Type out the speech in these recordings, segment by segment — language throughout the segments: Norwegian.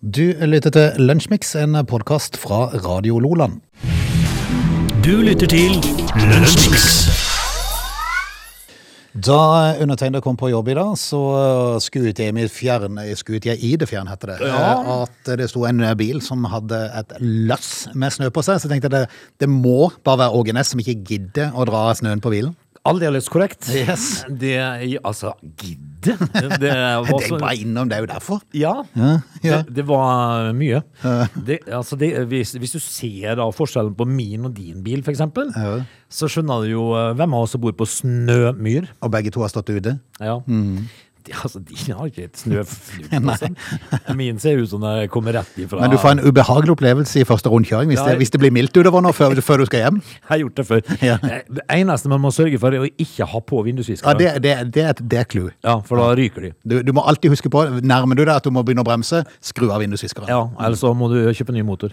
Du lytter til Lunsjmix, en podkast fra Radio Loland. Du lytter til Lunsjmix. Da undertegnede kom på jobb i dag, så skuet jeg i mitt fjerne, skuet jeg i det fjern, heter det, Ja. at det sto en bil som hadde et lass med snø på seg. Så jeg tenkte det, det må bare være Åge Næss som ikke gidder å dra snøen på bilen. Aldeles korrekt. Yes. Det Altså, gidde? Det var Jeg så var innom, det er jo derfor. Ja. ja. Det, det var mye. Det, altså det, hvis, hvis du ser da forskjellen på min og din bil, eksempel, Ja. så skjønner du jo eh, hvem av oss som bor på snømyr. Og begge to har stått ute. Ja. De, altså, de har ikke et snøflug på. Min ser ut som den kommer rett ifra Men du får en ubehagelig opplevelse i første rundkjøring hvis, Ja, det, hvis det blir mildt utover nå før, før du skal hjem. Jeg har gjort det før. Ja. Eh, Det eneste man må sørge for, er å ikke ha på Ja, vindusviskere. det, det, det, et- det er clou. Ja, for da ryker de. Du, du må alltid huske på, nærmer du deg at du må begynne å bremse, skru av vindusviskeren. Ja, eller så må du kjøpe ny motor.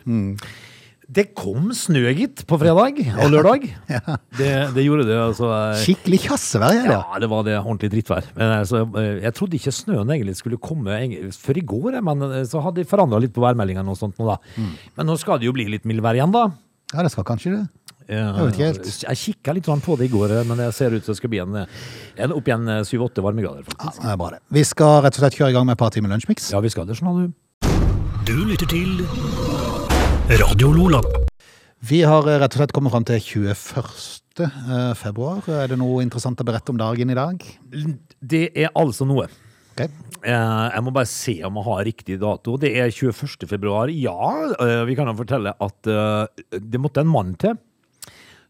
Det kom snø, gitt, på fredag og lørdag. Det, det gjorde det. altså. eh, Skikkelig kjassevær er det. Ja, det var det ordentlig drittvær. Men altså, jeg trodde ikke snøen egentlig skulle komme før i går, men så hadde de forandra litt på værmeldingene og sånt nå, da. Men nå skal det jo bli litt mildvær igjen, da. Ja, det skal kanskje det. Jeg vet ikke helt. Jeg kikka litt sånn på det i går, men det ser ut som det skal bli en, en opp igjen eh, 7-8 varmegrader, Ja, det er bra det. Vi skal rett og slett kjøre i gang med et par timer lunsjmiks. Ja, vi skal det, skjønner du. Du lytter til Radio Lola. Vi har eh, rett og slett kommet fram til 21. eh, februar. Er det noe interessant å berette om dagen i dag? Det er altså noe. Ok. Eh, Jeg må bare se om jeg har riktig dato. Det er 21. februar. Ja, vi kan jo fortelle at det måtte en mann til.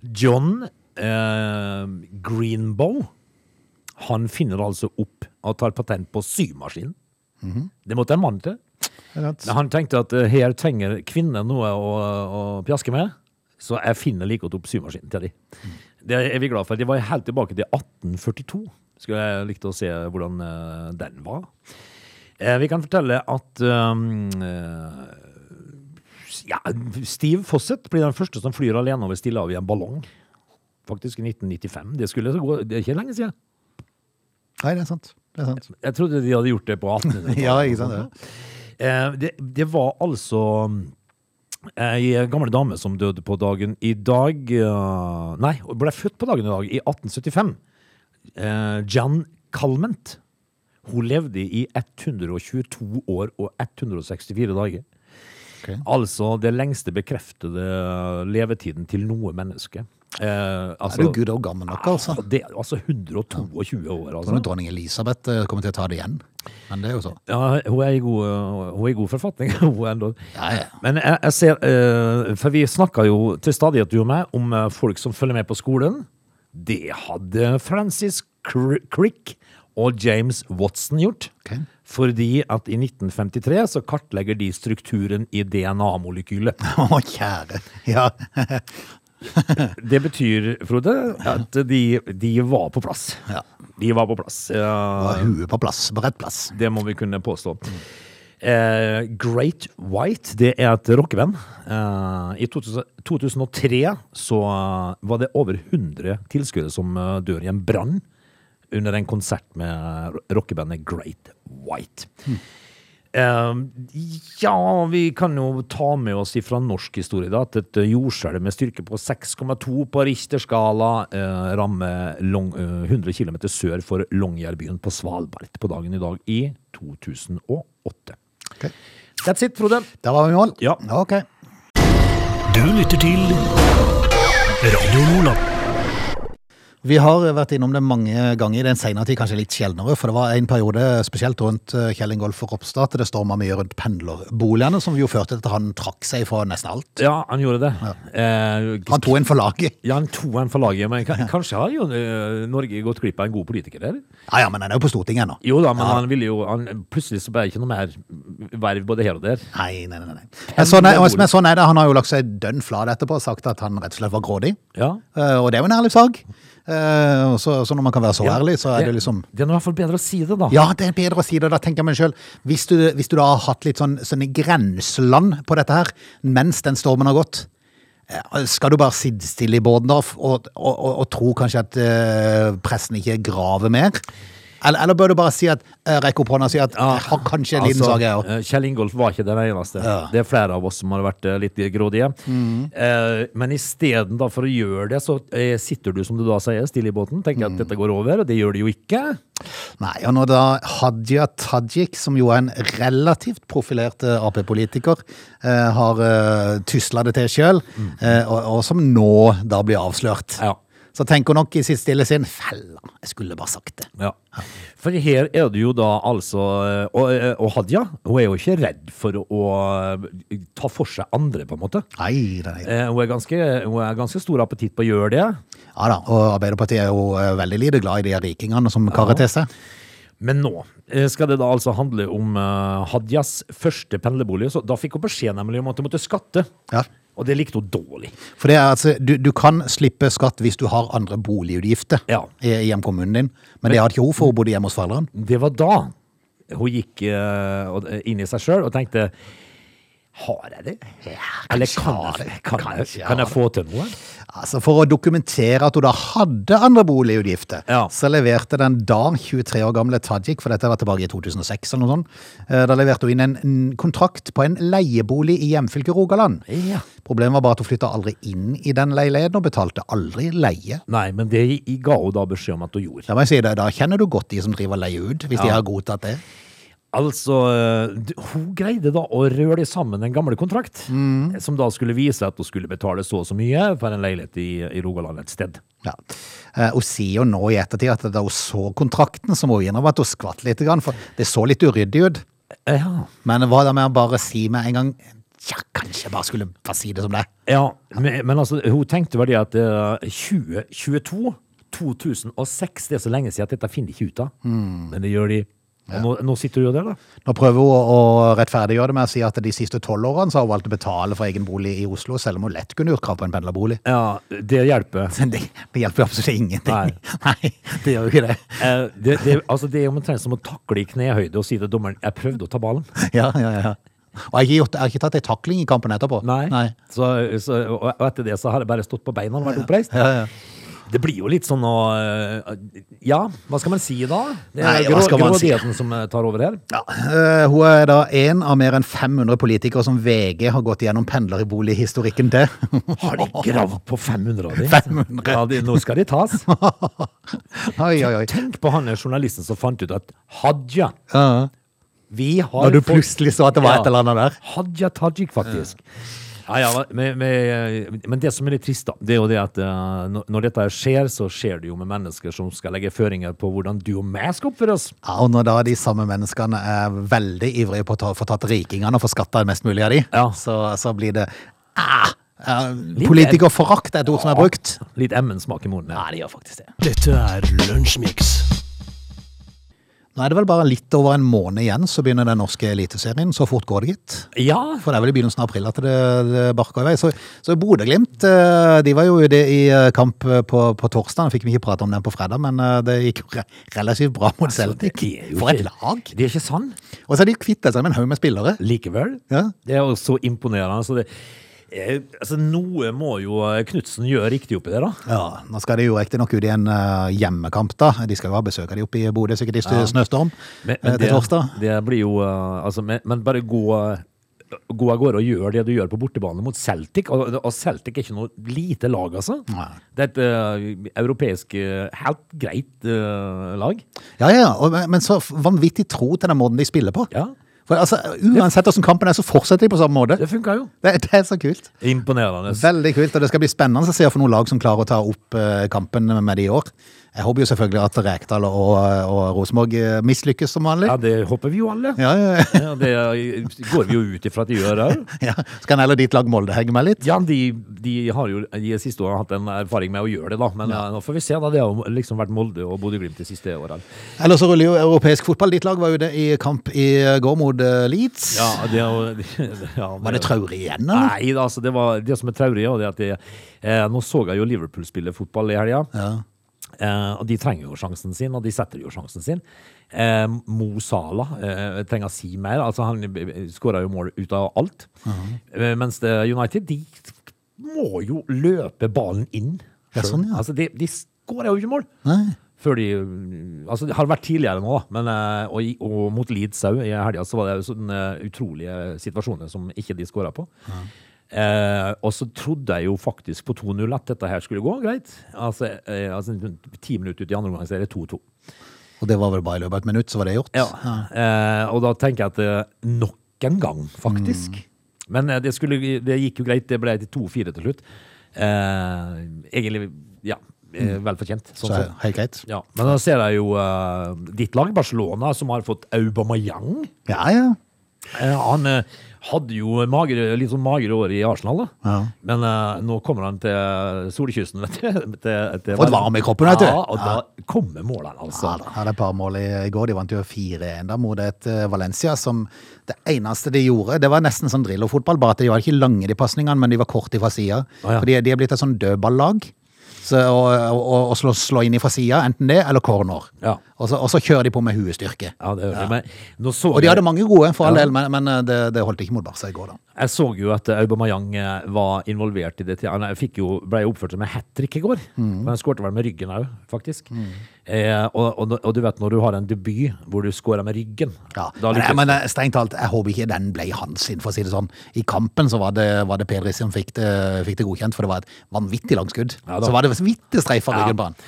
John Greenbow. Han finner altså opp og tar patent på symaskin. Det måtte en mann til. Han tenkte at eh, her trenger kvinner noe å, å pjaske med, så jeg finner like godt opp symaskinen til dem. Det er vi glad for. Det var helt tilbake til 1842. Skulle jeg likt å se hvordan eh, den var. Eh, vi kan fortelle at um, ja, Steve Fawcett blir den første som flyr alene over Stillehavet i en ballong. Faktisk i 1995. Det, skulle gå, det er ikke lenge siden. Nei, det er sant. Det er sant. Jeg trodde de hadde gjort det på 1800-tallet. Ja, ikke sant, ja. Eh, det, det var altså ei gammel dame som døde på dagen i dag eh, Nei, hun ble født på dagen i dag, i 1875. Eh, Jan Calment. Hun levde i 122 år og 164 dager. Okay. Altså det lengste bekreftede levetiden til noe menneske. Eh, Er altså, du gud og gammel nok, altså? det, altså 122 år, Så altså. dronning Elisabeth eh, kommer til å ta det igjen. Men det er jo så. Ja, hun er i god, hun er i god forfatning. Ja, ja. Men jeg, jeg ser, eh, for vi snakker jo til stadighet du og meg om eh, folk som følger med på skolen. Det hadde Francis Crick og James Watson gjort. Okay. Fordi at i 1953 så kartlegger de strukturen i DNA-molekylet. Å, kjære. Ja. Det betyr, Frode, at de, de var på plass. ja. De var på plass. Ja, var huet på plass, på rett plass. Det må vi kunne påstå. Eh, Great White, det er et rockeband. Eh, I 2000, 2003 så var det over 100 tilskuere som eh, dør i en brann under en konsert med rockebandet Great White. Eh, ja, vi kan jo ta med oss fra norsk historie da, at et jordskjelv med styrke på 6,2 på Richter-skala eh, rammer long, eh, 100 km sør for Longyearbyen på Svalbard på dagen i dag i 2008. Ok. That's it, Frode. Der var vi i mål? Ja. Ok. Du lytter til Radio Lola. Vi har vært innom det mange ganger i den senere tid, kanskje litt sjeldnere, for det var en periode spesielt rundt eh, Kjell Ingolf og at det storma mye rundt pendlerboligene, som jo førte til at han trakk seg for nesten alt. Ja, han gjorde det. Eh, Han tok en for laget. ja, han tok en for laget, men kanskje har jo eh, Norge gått glipp av en god politiker, eller? Ja, ja, men han er jo på Stortinget ennå. Jo da, men han ville jo han, Plutselig så ble det ikke noe mer verv både her og der. Nei, nei, nei. nei. Men sånn er, men sånn er det. Han har jo lagt seg dønn flat etterpå og sagt at han rett og slett var grådig. Ja. Eh, Og det er jo en ærlig sak. Eh, Så, så når man kan være så Ja, ærlig, så er det liksom Det er i hvert fall bedre å si det, da. Ja, det er bedre å si det. Da tenker jeg meg sjøl. hvis du, hvis du da har hatt litt sånn, sånne grenseland på dette her, mens den stormen har gått, eh, skal du bare sitte stille i båten da, og, og, og, og tro kanskje at eh, pressen ikke graver mer? Eller, eller bør du bare si at eh, rekke opp hånda og si at jeg har kanskje en liten Altså, eh, Kjell Ingolf var ikke den eneste. Ja. Det er flere av oss som har vært eh, litt grådige. Mm. Eh, men isteden for å gjøre det, så eh, sitter du, som du da sier, stille i båten, tenker Mm. at dette går over, og det gjør det jo ikke. Nei, og når da Hadia Tajik, som jo er en relativt profilert eh, Ap-politiker, eh, har tysla det til sjøl, eh, og, og som nå da blir avslørt, Ja. Så tenker hun nok i sitt stille sinn Fella, jeg skulle bare sagt det. Ja. For her er det jo da altså eh, Og, eh, og Hadia hun er jo ikke redd for å, eh, ta for seg andre, på en måte. Nei, Eh, Hun er ganske, ganske stor appetitt på å gjøre det. Ja da, og Arbeiderpartiet er jo veldig lite glad i de rikingene som karer til seg. Men nå skal det da altså handle om Hadias første pendlerbolig. Så da fikk hun beskjed nemlig om at hun måtte skatte. Ja. Og det likte hun dårlig. For det er altså, du, du kan slippe skatt hvis du har andre boligutgifter Ja. i i hjemkommunen din, men det hadde ikke hun, for hun bodde hjemme hos foreldrene. Det var da hun gikk uh, inn i seg sjøl og tenkte Har jeg det? Eller kan jeg, kan, jeg, kanskje jeg kan jeg få til noe? Altså For å dokumentere at hun da hadde andre boligutgifter, Ja. så leverte den da 23 år gamle Tajik, for dette var tilbake i 2006 eller noe sånt, eh, da leverte hun inn en en kontrakt på en leiebolig i hjemfylket Rogaland. Ja. Problemet var bare at hun flytta aldri inn i den leiligheten og betalte aldri leie. Nei, men det ga hun da beskjed om at hun gjorde. Da må jeg si det, da kjenner du godt de som driver leie ut, hvis de har godtatt det. Altså, eh, hun greide da å røre sammen en gammel kontrakt, Mm. som da skulle vise at hun skulle betale så og så mye for en leilighet i, i Rogaland et sted. Ja. Eh, Hun sier jo nå i ettertid at da hun så kontrakten, så må hun innrømme at hun skvatt litt, for det så litt uryddig ut. Ja. Men hva da med å bare si med en gang Ja, kanskje jeg bare skulle bare si det som det. Ja, men, men altså, hun tenkte vel det at eh, 2022, 2006, det er så lenge siden at dette finner de ikke ut av. Mm. Men det gjør de. Og nå, nå sitter du jo der, da. Nå prøver hun å rettferdiggjøre det med å si at de siste tolv årene så har hun valgt å betale for egen bolig i Oslo, selv om hun lett kunne gjort krav på en pendlerbolig. Ja, det hjelper. Det, det hjelper absolutt ingenting. Nei. Nei, det gjør jo ikke det. Eh, det, det, altså, det er omtrent som å takle i knehøyde og si til dommeren 'jeg prøvde å ta ballen'. Ja, ja, ja. Og jeg har ikke, jeg har ikke tatt ei takling i kampen etterpå. Nei. Så, så, og etter det så har jeg bare stått på beina og vært oppreist. Ja, ja. Det blir jo litt sånn å eh, Ja, hva skal man si da? Det er hva grå, skal si? grådigheten som eh, tar over her. Ja, eh, hun er da en av mer enn 500 politikere som VG har gått gjennom pendlerbolighistorikken til. Har de gravd på 500 av dem? 500. Ja, de, nå skal de tas. oi, oi, oi. Tenk på han journalisten som fant ut at Hadia Ja. Vi Når du fått- plutselig så at det var Ja. et eller annet der. Hadia Tajik, faktisk. Ja, ja, men, men, men det som er litt trist, da, det er jo det at eh, når- dette skjer, så skjer det jo med mennesker som skal legge føringer på hvordan du og meg skal oppføre oss. Ja, og når da de samme menneskene er veldig ivrige på å ta, få tatt rikingene og få skatta mest mulig av de, Ja. så, så blir det ah, Politikerforakt er et ord som er brukt. Litt emmen-smak i munnen. Ja, det gjør faktisk det. Dette er Lunsjmix. Nå er det vel bare litt over en måned igjen, så begynner den norske eliteserien. Så fort går det, gitt. Ja, For det er vel i begynnelsen av april at det, det barker i vei. Så, så Bodø-Glimt eh, de var jo ute i eh, kamp på, på torsdag. Fikk vi ikke prate om den på fredag, men eh, det gikk jo re relativt bra mot Celtic. Altså, det er For et lag! det er ikke sant. Og så er de kvittet seg med en haug med spillere. Likevel. Ja. Det er jo så imponerende. Så det, eh, altså, noe må jo eh, Knutsen gjøre riktig oppi det, da. Ja, Nå skal de jo riktignok ut i en uh, hjemmekamp, da. De skal jo ha besøk av de oppe i Bodø, sikkert i Ja. snøstorm Men, eh, men til torsdag. det blir jo uh, altså, men, men bare gå Gå av gårde og gjør det du gjør på bortebane mot Celtic. Og, Celtic er ikke noe lite lag, altså. Nei. Det er et uh, europeisk uh, helt greit uh, lag. Ja, ja, men- men så vanvittig tro til den måten de spiller på. Ja, For altså, Uansett hvordan kampen er, så fortsetter de på samme måte. det funker jo. Det, det er så kult. Imponerende. Veldig kult, og det skal bli spennende å se for noen lag som klarer å ta opp eh, kampen med det i år. Jeg håper jo selvfølgelig at Rekdal og, og Rosenborg eh, mislykkes som vanlig. Ja, det håper vi jo alle. Ja, ja, Ja, det går vi jo ut ifra at de gjør òg. ja. Så kan heller ditt lag Molde henge med litt. Ja, de, de har jo de siste årene hatt en erfaring med å gjøre det, da. Men ja. nå får vi se, da. Det har jo liksom vært Molde og Bodø-Glimt de siste årene. Eller så ruller jo europeisk fotball. Ditt lag var jo det i kamp i går mot eh, Leeds. Ja, det er jo Var det traurig igjen, eller? Nei, altså, det, var, det som er traurig, er at det, eh, nå så jeg jo Liverpool spille fotball i helga. Ja. Eh, og de trenger jo sjansen sin, og de setter jo sjansen sin. Eh, Mo Salah eh, trenger å si mer. Altså, han skåra jo mål ut av alt. eh, mens United, de må jo løpe ballen inn. Ja, sånn, ja. Altså, de, de skårer jo ikke mål. Nei. Før de Altså, det har vært tidligere nå. Men, og, og mot Leeds òg i helga, så var det sånne utrolige situasjoner som ikke de skåra på. Eh, og så trodde jeg jo faktisk på 2-0 at dette her skulle gå greit. Altså, eh, altså Ti minutter ut i andre omgang så er det 2-2. Og det var vel bare i løpet av et minutt, så var det gjort. Eh, og da tenker jeg at eh, nok en gang, faktisk. Men eh, det, skulle, det gikk jo greit. Det ble til 2-4 til slutt. Eh, egentlig, ja, eh, vel fortjent. Så Sånn er det helt greit. Ja, men da ser jeg jo uh, ditt lag, Barcelona, som har fått Aubameyang. Ja, ja. Eh, han eh, hadde jo magre, litt sånn magre år i Arsenal, da. Ja. Men uh, nå kommer han til solkysten, vet du. til, til, Fått varme i kroppen, vet du. Ja, og da kommer målene, altså. Ja, da hadde et par mål i, går. De vant jo 4-1 da mot et Valencia som det eneste de gjorde, det var nesten sånn Drillo-fotball, bare at de var ikke lange de pasningene, men de var korte fra sida. Ah, ja. Fordi de er blitt et sånn dødballag. Så, og, og, og slå, slå inn fra sida, enten det eller corner. Ja. Og, så, og så kjører de på med huestyrke. Ja, det gjør nå så Og de hadde mange gode, for all Ja. del, men, men eh, det, det holdt ikke mot Barca i går, da. Jeg så jo at Aubameyang eh, var involvert i det. Han jo, ble jo oppført som en hat trick i går. Mm. Men han skårte vel med ryggen òg, faktisk. Eh, og, og, og du vet når du har en debut hvor du skårer med ryggen Ja. Men, lykkes men eh, strengt talt, jeg håper ikke den ble hans sin, for å si det sånn. I kampen så var det, var det Pedri som fikk det, fikk det godkjent, for det var et vanvittig langt skudd. Ja, så var det vanvittig streifa Ja. ryggen på han.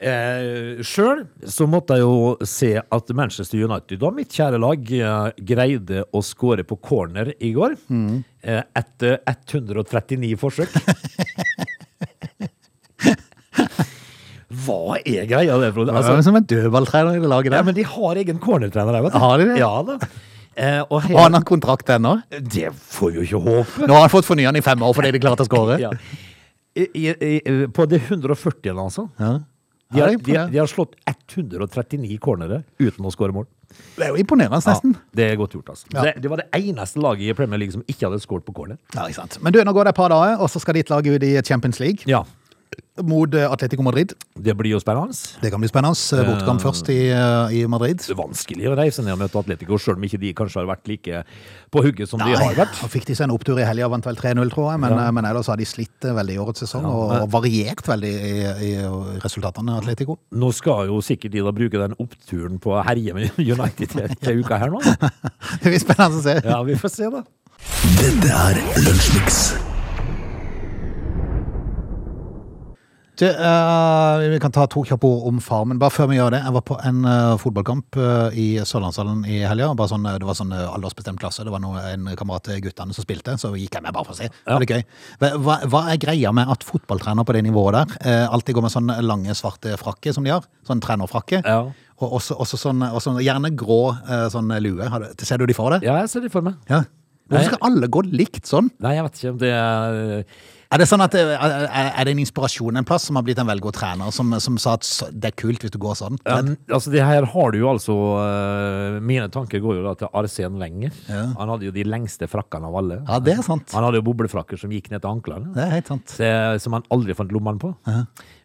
Eh, Sjøl så måtte jeg jo se at Manchester United, da, mitt kjære lag, eh, greide å skåre på corner i går. Mm. Eh, etter 139 forsøk. Hva er greia der, Frode? Det Altså, som en dødballtrener i det laget ja, men de har egen cornertrener der, vet du. Har de det? Ja da. Eh, og Har han kontrakt ennå. det får vi jo ikke håpe. Nå har han fått fornya den i fem år fordi de klarte å skåre. Ja. I, i, i, på det 140. altså. Ja. De har, de, har, de har slått 139 cornere uten å skåre mål. Det er jo imponerende, nesten. Ja, det er godt gjort, altså. Ja. Det, det var det eneste laget i Premier League som ikke hadde skåret på corner. Ja, ikke sant. Men du, nå går det et par dager, og så skal ditt lag ut i Champions League Ja, mot eh, Atletico Madrid. det blir jo spennende. Det kan bli spennende. Bortkamp først i, eh, i Madrid. Det er vanskelig å reise ned og møte Atletico, selv om ikke de kanskje har vært like på hugget som de har vært. Og fikk de seg en opptur i helga, vant vel 3-0, tror jeg. Men, Ja. eh, men ellers har de slitt eh, veldig i årets sesong, Ja, og variert veldig i, i resultatene, Atletico. Nå skal jo sikkert de da bruke den oppturen på å herje med United til, til uka her nå. Det blir spennende å se. Ja, vi får se, da. Dette er Lunsjmix. Du, uh, vi kan ta to kjappe ord om Farmen. Bare før vi gjør det. Jeg var på en uh, fotballkamp uh, i Sørlandshallen i helga. Sånn, det var sånn aldersbestemt klasse. Det var noe, en kamerat til guttene som spilte, så gikk jeg med bare for å se. Det var gøy. Hva, hva- er greia med at fotballtrener på det nivået der alltid går med sånne lange, svarte frakker som de har? Sånn trenerfrakke. Ja. Og også, også sånn, også gjerne grå sånn lue. Du, ser du de for deg? Ja, jeg ser de for meg. Ja. Hvorfor skal alle gå likt sånn? Nei, jeg vet ikke om det er Er det sånn at er, er det en inspirasjon en plass som har blitt en veldig god trener, som, som sa at det er kult hvis du går sånn? Um, altså det her har du jo altså uh, Mine tanker går jo da til Arsen Wenger. Ja. Han hadde jo de lengste frakkene av alle. Ja, det er sant. Han hadde jo boblefrakker som gikk ned til anklene. Det er helt sant. Som han aldri fant lommene på.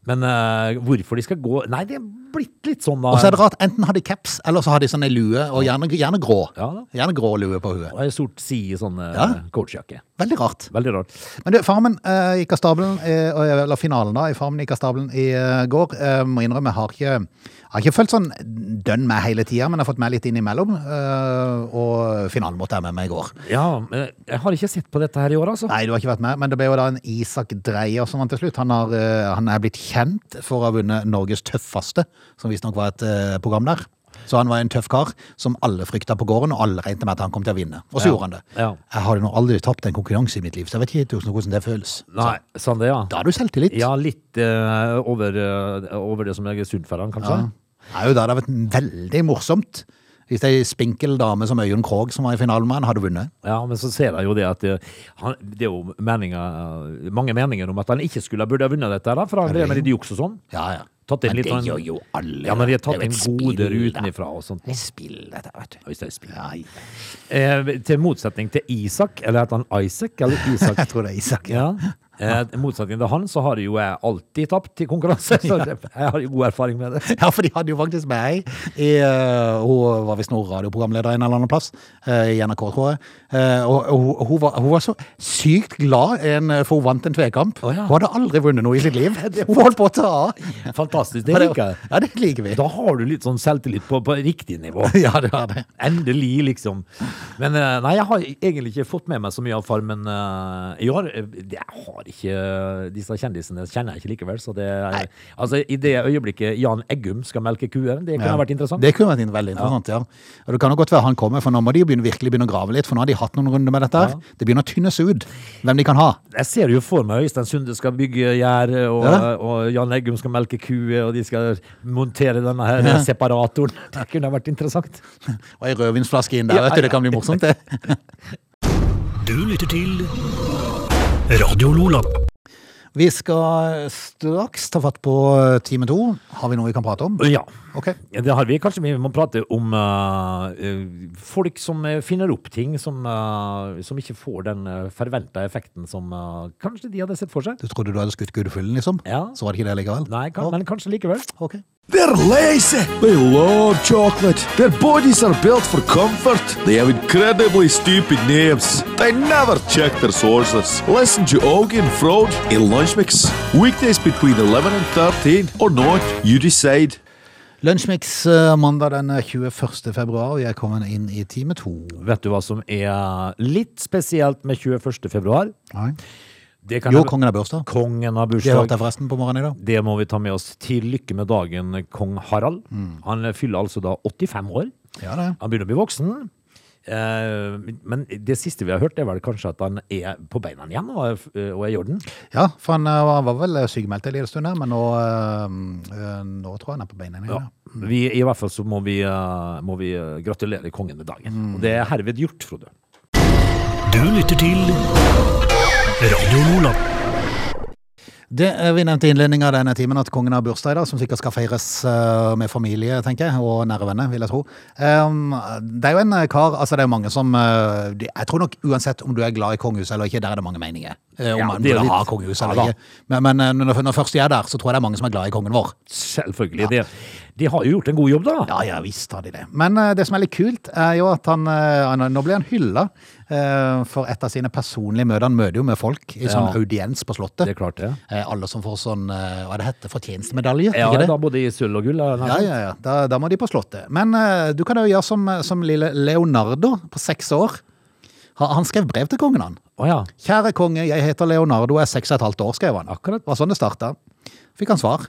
Men uh, hvorfor de skal gå Nei, det er blitt litt sånn da. Og så er det rart, enten har de caps, eller så har de sånn ei lue, og gjerne, gjerne grå. Ja. Gjerne grå lue på huet. Og ei sort si sånn Ja. coachjakke. Veldig rart. Veldig rart. Men du, Farmen uh, gikk av stabelen, uh, eller finalen da, i Farmen gikk av stabelen i uh, går. Eh, må innrømme, jeg har ikke, har ikke følt sånn dønn med hele tida, men jeg har fått med litt innimellom. Uh, og finalen måtte jeg med meg i går. Ja, men jeg har ikke sett på dette her i år, altså. Nei, du har ikke vært med, men det ble jo da en Isak Dreyer som vant til slutt. Han, har, han er blitt kjent for å ha vunnet Norges tøffeste, som visstnok var et program der. Så han var en tøff kar som alle frykta på gården, og alle regnet med at han kom til å vinne. Og så Ja. gjorde han det. Ja. Jeg har jo nå aldri tapt en konkurranse i mitt liv, så jeg vet ikke hvordan det føles. Nei, sånn det, ja. Da har du selvtillit. Ja, litt uh, over, uh, over det som er sunt for han, kanskje. Det er jo da det har vært veldig morsomt hvis ei spinkel dame som Øyunn Krogh, som var i finalen med han, hadde vunnet. Ja, men så ser jeg jo det at det, han, det er jo meninger, mange meninger om at han ikke skulle burde ha vunnet dette, da, for han drev med litt juks og sånn. Ja, ja. Men det sånn- gjør jo alle. Ja, men de har tatt inn goder utenfra og sånt. Det er spill, dette, vet du. Hvis det er spill. Ja, ja. Eh, til motsetning til Isak, eller heter han Isaac, eller Isak? Jeg tror det er Isak. Ja. Eh, motsetning til han, så har jo jeg alltid tapt i konkurranse. Så jeg har jo god erfaring med det. Ja, for de hadde jo faktisk meg i, uh, Hun var visst nå radioprogramleder en eller annen plass, uh, i NRK, tror jeg. Uh, og og hun, var, hun var så sykt glad en, for hun vant en tvekamp. Oh, ja. Hun hadde aldri vunnet noe i sitt liv. Hun holdt på å ta av. Fantastisk. Det liker jeg. Ja, det liker vi. Da har du litt sånn selvtillit på, på riktig nivå. Ja, det har det. Endelig, liksom. Men nei, jeg har egentlig ikke fått med meg så mye av Farmen i år. Jeg har ikke Disse kjendisene kjenner jeg ikke likevel. Så det er, altså, I det øyeblikket Jan Eggum skal melke kuer, det kunne Ja. ha vært interessant. Det kunne vært veldig interessant, ja. Og det kan jo godt være han kommer, for nå må de begynne, virkelig begynne å grave litt, for nå har de hatt noen runder med dette her. Ja. Det begynner å tynnes ut hvem de kan ha. Jeg ser jo for meg Øystein Sunde skal bygge gjerde, og, Ja. og Jan Eggum skal melke kuer, og de skal montere denne her separatoren. Det kunne ha vært interessant. Og ei rødvinsflaske inn der, Ja, vet du. Det kan bli morsomt, det. Du lytter til Radio Lola. Vi skal straks ta fatt på eh, time to. Har vi noe vi kan prate om? Ja. Ok. Ja, Det har vi. Kanskje vi må prate om eh, folk som eh, finner opp ting som, uh, som ikke får den uh, forventa effekten som uh, kanskje de hadde sett for seg. Du trodde du hadde skutt gudfuglen, liksom? Ja. Så var det ikke det likevel? Nei, kan, oh. men kanskje likevel. ok. They're lazy. They love chocolate. Their bodies are built for comfort. They have incredibly stupid names. They never check their sources. Listen to Augie and Frode in Lunch Mix. Weekdays between 11 and 13 or not, you decide. Lunsjmix eh, mandag den 21. februar, og jeg kommer inn i time to. Vet du hva som er litt spesielt med 21. februar? Nei. Det kan Jo, jeg- kongen har bursdag. kongen har Det hørte jeg forresten på morgenen i dag. Det må vi ta med oss til lykke med dagen, kong Harald. Han fyller altså da 85 år. Ja, det. Han begynner å bli voksen. Eh, men det siste vi har hørt, er vel kanskje at han er på beina igjen og er, er i orden. Ja, for han eh, var var vel sykemeldt en liten stund, her, men nå, eh, eh, nå tror jeg han er på beina igjen. Ja. Vi, I hvert fall så må vi, eh, må vi eh, gratulere kongen med dagen. Og det er herved gjort, Frode. Du lytter til Radio Lola. Det eh, Vi nevnte i innledningen av denne timen at kongen har bursdag i dag, som sikkert skal feires eh, med familie, tenker jeg, og nære venner, vil jeg tro. Um, det er jo en eh, kar, altså det er jo mange som Jeg tror nok uansett om du er glad i kongehuset eller ikke, der er det mange meninger. Eh, om Ja, man det er burde ha kongehus Ja, eller da. ikke. Men, men eh, når, når først de er der, så tror jeg det er mange som er glad i kongen vår. Selvfølgelig. Ja. de har jo gjort en god jobb, da. Ja, ja, visst har de det. Men uh, det som er litt kult, er jo at han, uh, han Nå blir han hylla uh, for et av sine personlige møter. Han møter jo med folk i sånn Ja. audiens på Slottet. Det er klart, det. Alle som får sånn, hva det heter, fortjenestemedalje, Ja, ikke det? da både i sølv og gull. er Ja, ja, ja. Da, da må de på Slottet. Men du kan jo gjøre som, som lille Leonardo på seks år. Ha- Han skrev brev til kongen, han. Å ja. Kjære konge, jeg heter Leonardo, jeg er seks og et halvt år, skrev han. Akkurat. Det var sånn det starta. Fikk han svar.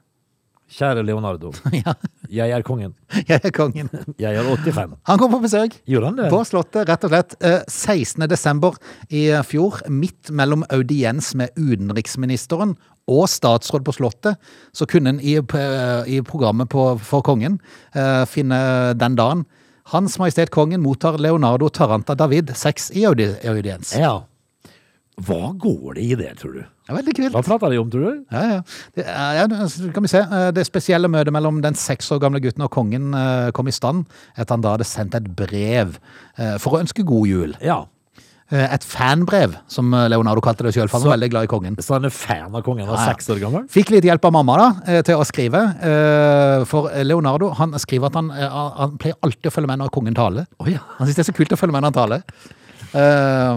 Kjære Leonardo. ja, Jeg er kongen. jeg er kongen. Jeg er 85. Han kom på besøk. Gjorde han det? På Slottet, rett og slett. eh, 16. desember i fjor, midt mellom audiens med utenriksministeren og statsråd på Slottet, så kunne en i, i programmet på, for kongen eh, finne den dagen. Hans Majestet Kongen mottar Leonardo Taranta David 6 i audi audiens. Ja. Hva går det i det, tror du? Det er veldig kvilt. Hva prater de om, tror du? Ja, ja. Det, er- ja, kan vi se. Eh, Det spesielle møtet mellom den seks år gamle gutten og kongen eh, kom i stand etter han da hadde sendt et brev eh, for å ønske god jul. Ja. Eh, Et fanbrev, som eh, Leonardo kalte det sjøl, for han var veldig glad i kongen. Så han er fan av kongen han Ja, ja. seks år gammel? Fikk litt hjelp av mamma da, eh, til å skrive, for Leonardo han skriver at han, han pleier alltid å følge med når kongen taler. Oh, ja. Han synes det er så kult å følge med når han taler.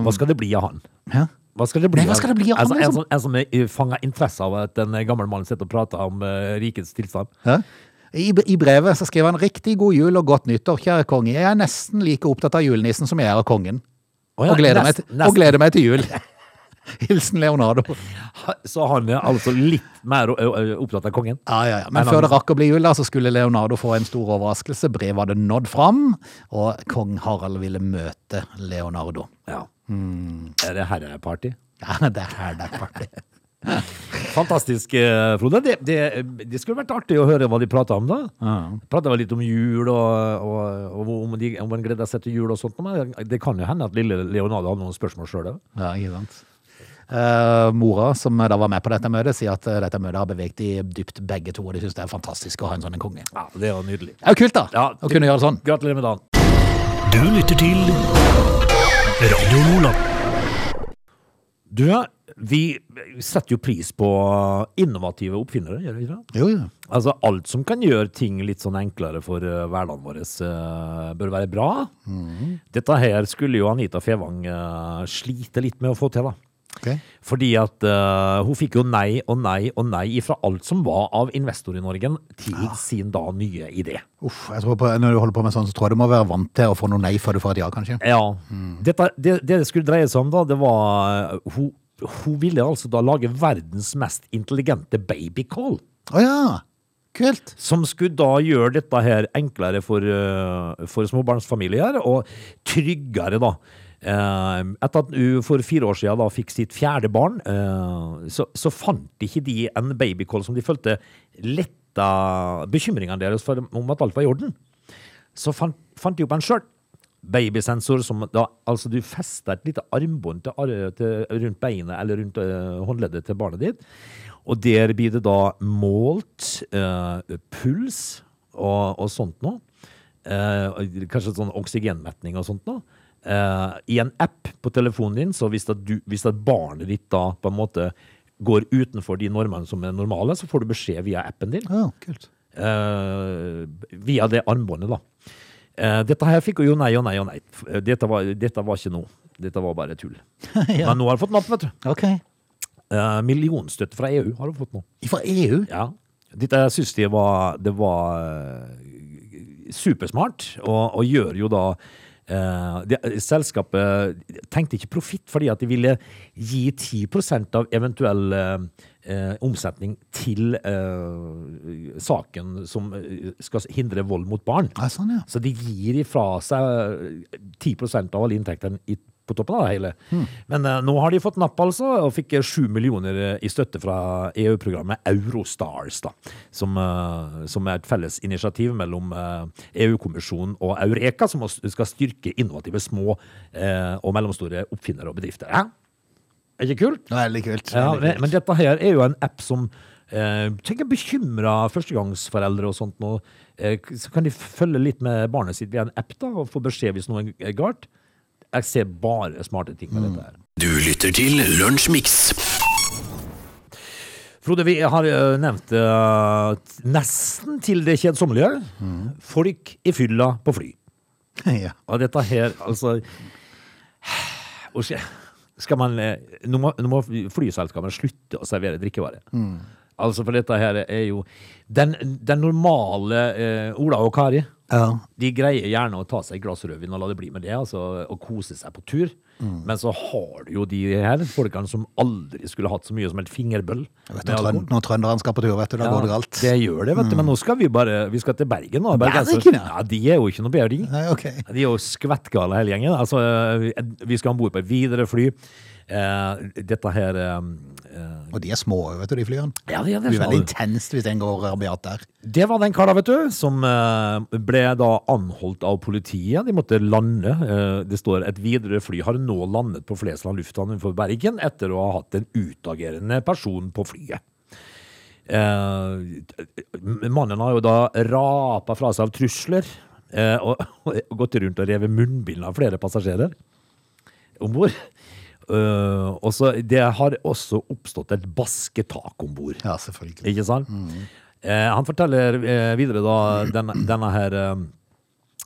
Hva skal det bli av han? ja. Hva skal det bli Nei, hva skal det bli av han, altså, en, liksom? som, en som er fanga interesse av at en gammel mann sitter og prater om uh, rikets tilstand? Ja. I, I brevet så skriver han 'Riktig god jul og godt nyttår, kjære konge'. Jeg er nesten like opptatt av julenissen som jeg er av kongen. Å ja, og, gleder meg til, og gleder meg til jul. Hilsen Leonardo. Så han er altså litt mer opptatt av kongen? Ja, ja, ja. Men Men før han- det rakk å bli jul, da, så skulle Leonardo få en stor overraskelse. Brevet hadde nådd fram, og kong Harald ville møte Leonardo. Ja. Mm. Er det herreparty? Ja, det er her det er party. Fantastisk, eh, Frode. Det, det, det skulle vært artig å høre hva de prata om, da. Ja. Prata vel litt om jul, og, og, og om, de, om man gleder seg til jul og sånt. Men det kan jo hende at lille Leonardo hadde noen spørsmål sjøl òg. Ja, ikke sant. Uh, mora, som da var med på dette møtet, sier at eh, dette møtet har beveget de dypt begge to, og de syns det er fantastisk å ha en sånn en konge. Ja, det er jo nydelig. Det er jo kult, da! Ja, å kunne gjøre det sånn. Gratulerer med dagen. Du lytter til Radio Lola. Du, vi setter jo pris på innovative oppfinnere, gjør vi ikke det? Jo, jo. Altså, alt som kan gjøre ting litt sånn enklere for uh, hverdagen vår, uh, bør være bra. Dette her skulle jo Anita Fevang uh, slite litt med å få til, da. Ok. Fordi at uh, hun fikk jo nei og nei og nei ifra alt som var av investor i Norge til sin da nye idé. Uff, jeg tror på, når du holder på med sånn, så tror jeg du må være vant til å få noe nei før du får et ja, kanskje. Ja. Dette, det, det det skulle dreie seg om, da, det var eh, hun, hun ville altså da lage verdens mest intelligente babycall. Å ja, kult. Som skulle da gjøre dette her enklere for, eh, for småbarnsfamilier, og tryggere, da. Eh, etter at hun for fire år siden da fikk sitt fjerde barn, eh, så, så fant ikke de en babycall som de følte letta bekymringene deres for, om at alt var i orden. Så fant, fant de opp en sjøl. Babysensor som da Altså, du fester et lite armbånd til, til, rundt beinet eller rundt eh, håndleddet til barnet ditt. Og der blir det da målt eh, puls og, og sånt noe. Eh, kanskje sånn oksygenmetning og sånt noe. Eh, I en app på telefonen din, så hvis, du, hvis barnet ditt da på en måte går utenfor de normene som er normale, så får du beskjed via appen din. Ja, kult. Uh, via det armbåndet, da. Uh, dette her fikk jo nei og nei og nei. Dette var, dette var ikke noe. Dette var bare tull. ja. Men nå har hun fått napp, vet du. Okay. Uh, millionstøtte fra EU har hun fått nå. Fra EU? Ja. Dette syns de var, det var supersmart, og, og gjør jo da eh, det, Selskapet tenkte ikke profitt fordi at de ville gi 10% av eventuell eh, eh, omsetning til eh, saken som eh, skal hindre vold mot barn. Ja, sånn, ja. Så de gir ifra seg 10% av alle inntektene i, på toppen av det hele. Men uh, nå har de fått napp, altså, og fikk eh, sju millioner eh, i støtte fra EU-programmet Eurostars, da, som, uh, som er et felles initiativ mellom uh, EU-kommisjonen og Eureka, som skal styrke innovative små og mellomstore oppfinnere og bedrifter. Ja? Er ikke kult? Veldig kult. Ja, men, men dette her er jo en app som eh, tenker bekymra førstegangsforeldre og sånt nå. Eh, så kan de følge litt med barnet sitt via en app da, og få beskjed hvis noe er galt. Jeg ser bare smarte ting med dette her. Du lytter til Lunsjmix. Frode, vi har eh, nevnt t- nesten til det kjedsommelige. Folk i fylla på fly. ja. Og dette her, altså skal, man eh, Nå må, nå må flyselskapene slutte å servere drikkevare. Altså, for dette her er jo Den, den normale eh, Ola og Kari, ja. de greier gjerne å ta seg et glass rødvin og la det bli med det, altså, og kose seg på tur. Men så har du jo de her folkene som aldri skulle hatt så mye som et fingerbøll. Vet, når, når trønderen skal på tur, vet du, da går det galt. Det gjør det, vet du. Men nå skal vi bare Vi skal til Bergen. Og Bergen, bergensere- ja. ja, de er jo ikke noe bedre, de. Nei, ok. De er jo skvettgale hele gjengen. Altså, vi skal om bord på et videre fly. Eh, dette her eh, eh, Og de er små, vet du, de flyene. Ja, det, Det blir veldig intenst hvis en går rabiat der. det var den kara, vet du, som eh, ble da anholdt av politiet. De måtte lande. Det står et videre fly har nå landet på Flesland lufthavn utenfor Bergen etter å ha hatt en utagerende person på flyet. Eh, mannen har jo da rapa fra seg av trusler og, og gått rundt og revet munnbind av flere passasjerer om bord. Eh, også, Det har også oppstått et basketak om bord. Ja, selvfølgelig. Ikke sant? Eh, han forteller uh, videre da denne, denne her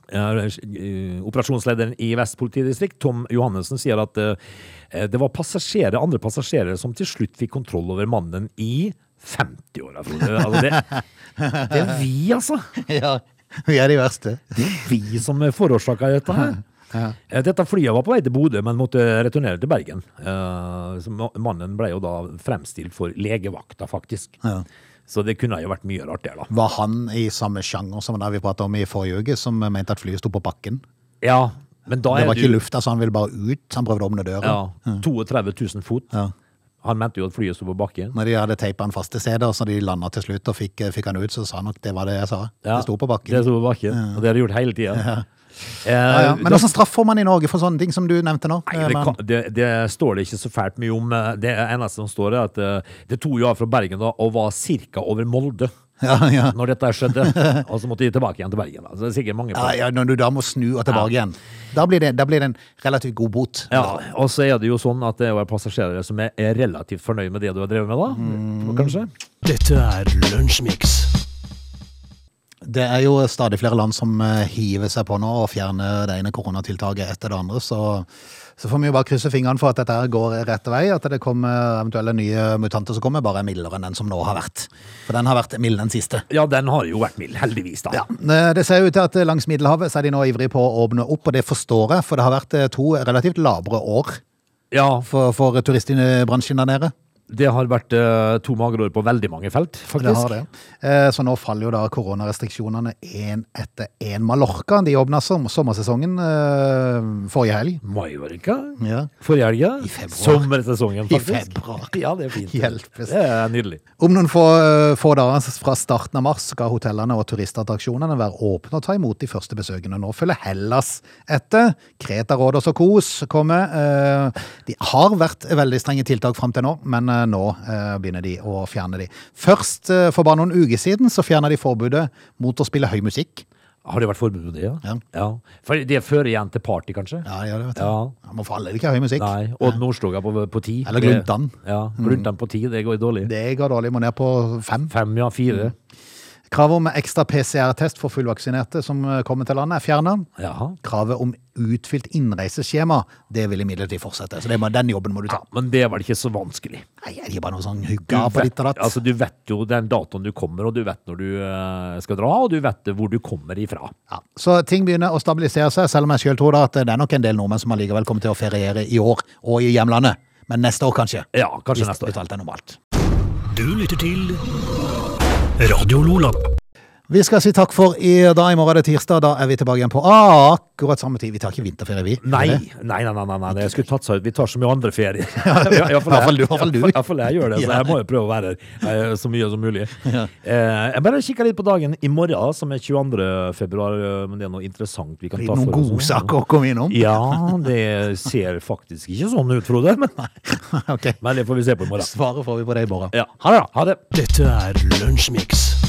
Operasjonslederen i Vest politidistrikt, Tom Johannessen, sier at det var passasjerer, andre passasjerer som til slutt fikk kontroll over mannen i 50-åra. Frode. Altså, det, det er vi, altså. Ja, vi er de verste. Det er vi som forårsaka dette her. Eh, Dette flyet var på vei til Bodø, men måtte returnere til Bergen. Eh, mannen ble jo da fremstilt for legevakta, faktisk. Ja. Så det kunne jo vært mye rart der, da. Var han i samme sjanger som det vi pratet om i forrige uke, som mente at flyet sto på bakken? Ja, men da er Det var var ikke du lufta, så han ville bare ut. Han prøvde å åpne døra. ja, 32 000 fot. Ja. Han mente jo at flyet sto på bakken. Når de hadde teipa han fast til stedet, så de landa til slutt og fikk, fikk han ut, så sa han nok det var det jeg sa. Ja, Det sto på bakken. Det sto på bakken, og det har de gjort hele tida. Ja, ja. Men hvordan straff får man i Norge for sånne ting som du nevnte nå? Nei, det, kan, det, det står det ikke så fælt mye om. Det eneste som står, er at eh, det tok jo av fra Bergen da, og var ca. over Molde. Ja, ja. når dette skjedde. Og så måtte de tilbake igjen til Bergen. Da. Så det er sikkert mange Ja, ja, når du da må snu og tilbake igjen. Da blir, det, da blir det en relativt god bot. Ja, og så er det jo sånn at det er passasjerer som er er relativt fornøyd med det du har drevet med, da. Mm. Kanskje? Dette er Lunsjmix. Det er jo stadig flere land som eh, hiver seg på nå og fjerner det ene koronatiltaket etter det andre, så, så får vi jo bare krysse fingrene for at dette her går rett vei, at det kommer eventuelle nye mutanter som kommer, bare er mildere enn den som nå har vært. For den har vært mild den siste. Ja, den har jo vært mild, heldigvis, da. Ja, eh, Det ser ut til at langs Middelhavet så er de nå ivrige på å åpne opp, og det forstår jeg, for det har vært eh, to relativt labre år Ja, for, for turistbransjen der nede. Det har vært uh, to magre år på veldig mange felt, faktisk. Det har det. Eh, Så nå faller jo da koronarestriksjonene én etter én. Mallorca de åpna som, sommersesongen eh, forrige helg. Mallorca? Ja. Forrige helg, ja. I februar. Sommersesongen, I februar. Ja, det er fint. Hjelpes. Det er nydelig. Om noen få, eh, få dager fra starten av mars skal hotellene og turistattraksjonene være åpne og ta imot de første besøkende. Nå følger Hellas etter. Kreta, Rådås og Kos kommer. Eh, De har vært veldig strenge tiltak fram til nå, men eh, nå begynner de å fjerne de. Først, for bare noen uker siden, så fjerna de forbudet mot å spille høy musikk. Har det vært forbud mot det, ja? Ja. For det fører igjen til party, kanskje? Ja, det det, vet jeg. Ja. Ja, Man får aldri ikke høy musikk. Nei. Odd Nordstoga på, på ti. Eller Gluntan. Ja, Gluntan på ti, det går dårlig. Det går dårlig. Må ned på fem. Fem, ja, fire. Kravet om ekstra PCR-test for fullvaksinerte som eh, kommer til landet, er fjerna. Kravet om utfylt innreiseskjema, det vil imidlertid fortsette. Så det må, den jobben må du ta. Men det var ikke så vanskelig? Nei, det er bare noe sånn hygge hugga på ditt og datt. altså, du vet jo den datoen du kommer, og du vet når du uh, skal dra, og du vet hvor du kommer ifra. Ja. Så ting begynner å stabilisere seg, selv om jeg selv tror da at det er nok en del nordmenn som allikevel kommer til å feriere i år og i hjemlandet. Men neste år kanskje. Ja, kanskje Hvis, neste år. hvis alt er normalt. Du lytter til Radio Lola. Vi skal si takk for i dag. I morgen er det tirsdag. Da er vi tilbake igjen på akkurat samme tid. Vi tar ikke vinterferie, vi. Nei, nei, nei, nei, nei, nei. det skulle tatt seg ut. Vi tar så mye andre ferier. Du, Iallfall du. I hvert fall jeg gjør det, så jeg må jo prøve å være her eh, så mye som mulig. Eh, Jeg bare kikker litt på dagen i morgen, som er 22. februar, eh, men det er noe interessant vi kan ta Noen for oss. godsaker å komme innom. Ja, det ser faktisk ikke sånn ut, Frode, men, men det får vi se på i morgen. Svaret får vi på det i morgen. Ja, ha det, da. Ha det. Dette er Lunsjmix.